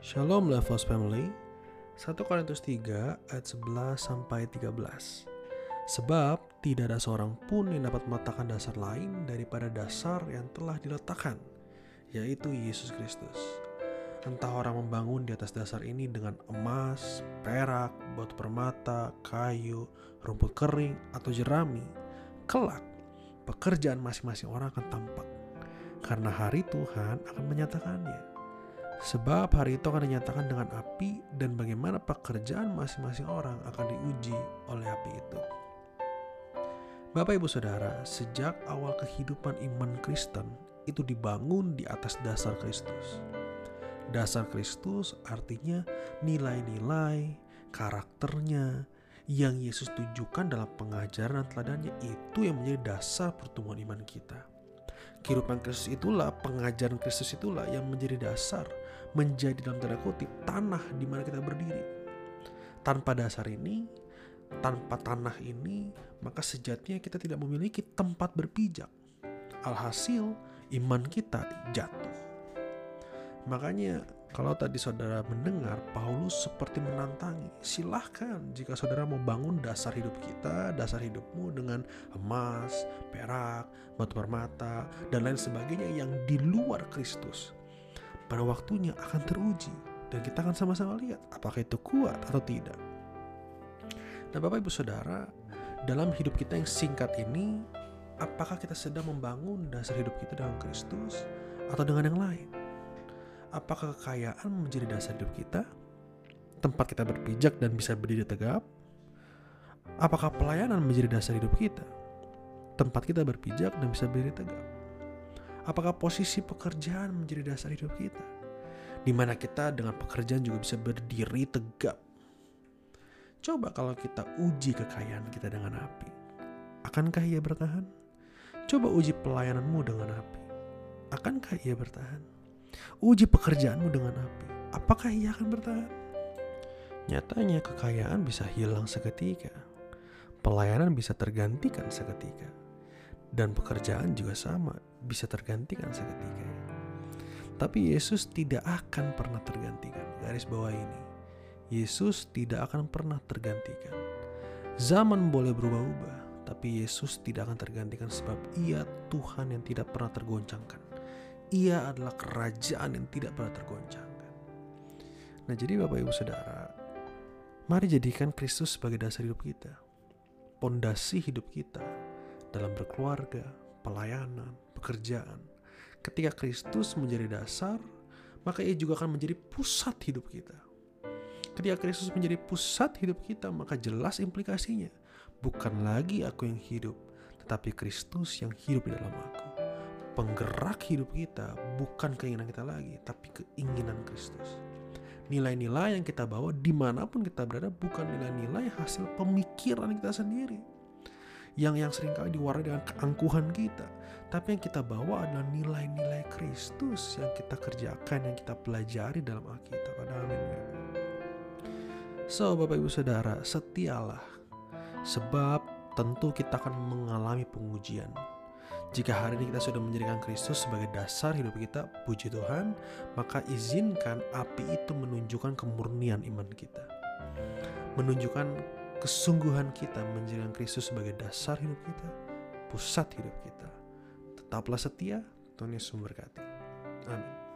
Shalom Levels Family. 1 Korintus 3 ayat 11 sampai 13 Sebab tidak ada seorang pun yang dapat meletakkan dasar lain daripada dasar yang telah diletakkan yaitu Yesus Kristus. Entah orang membangun di atas dasar ini dengan emas, perak, batu permata, kayu, rumput kering, atau jerami Kelak pekerjaan masing-masing orang akan tampak karena hari Tuhan akan menyatakannya Sebab hari itu akan dinyatakan dengan api dan bagaimana pekerjaan masing-masing orang akan diuji oleh api itu. Bapak Ibu Saudara, sejak awal kehidupan iman Kristen itu dibangun di atas dasar Kristus. Dasar Kristus artinya nilai-nilai, karakternya yang Yesus tunjukkan dalam pengajaran dan teladannya itu yang menjadi dasar pertumbuhan iman kita. Kehidupan Kristus itulah, pengajaran Kristus itulah yang menjadi dasar menjadi dalam tanda kutip tanah di mana kita berdiri. Tanpa dasar ini, tanpa tanah ini, maka sejatinya kita tidak memiliki tempat berpijak. Alhasil, iman kita jatuh. Makanya, kalau tadi saudara mendengar Paulus seperti menantangi, silahkan jika saudara mau bangun dasar hidup kita, dasar hidupmu dengan emas, perak, batu permata, dan lain sebagainya yang di luar Kristus pada waktunya akan teruji dan kita akan sama-sama lihat apakah itu kuat atau tidak. Nah, Bapak Ibu Saudara, dalam hidup kita yang singkat ini, apakah kita sedang membangun dasar hidup kita dengan Kristus atau dengan yang lain? Apakah kekayaan menjadi dasar hidup kita? Tempat kita berpijak dan bisa berdiri tegap? Apakah pelayanan menjadi dasar hidup kita? Tempat kita berpijak dan bisa berdiri tegap? Apakah posisi pekerjaan menjadi dasar hidup kita? Di mana kita dengan pekerjaan juga bisa berdiri tegap. Coba kalau kita uji kekayaan kita dengan api. Akankah ia bertahan? Coba uji pelayananmu dengan api. Akankah ia bertahan? Uji pekerjaanmu dengan api. Apakah ia akan bertahan? Nyatanya kekayaan bisa hilang seketika. Pelayanan bisa tergantikan seketika dan pekerjaan juga sama, bisa tergantikan seketika. Tapi Yesus tidak akan pernah tergantikan. Garis bawah ini. Yesus tidak akan pernah tergantikan. Zaman boleh berubah-ubah, tapi Yesus tidak akan tergantikan sebab ia Tuhan yang tidak pernah tergoncangkan. Ia adalah kerajaan yang tidak pernah tergoncangkan. Nah jadi Bapak Ibu Saudara, mari jadikan Kristus sebagai dasar hidup kita. Pondasi hidup kita dalam berkeluarga, pelayanan, pekerjaan. Ketika Kristus menjadi dasar, maka ia juga akan menjadi pusat hidup kita. Ketika Kristus menjadi pusat hidup kita, maka jelas implikasinya. Bukan lagi aku yang hidup, tetapi Kristus yang hidup di dalam aku. Penggerak hidup kita bukan keinginan kita lagi, tapi keinginan Kristus. Nilai-nilai yang kita bawa di mana pun kita berada bukan nilai-nilai hasil pemikiran kita sendiri yang yang sering kali diwarnai dengan keangkuhan kita. Tapi yang kita bawa adalah nilai-nilai Kristus yang kita kerjakan, yang kita pelajari dalam Alkitab. Amin. So, Bapak Ibu Saudara, setialah. Sebab tentu kita akan mengalami pengujian. Jika hari ini kita sudah menjadikan Kristus sebagai dasar hidup kita, puji Tuhan, maka izinkan api itu menunjukkan kemurnian iman kita. Menunjukkan kesungguhan kita menjadikan Kristus sebagai dasar hidup kita, pusat hidup kita. Tetaplah setia, Tuhan Yesus memberkati. Amin.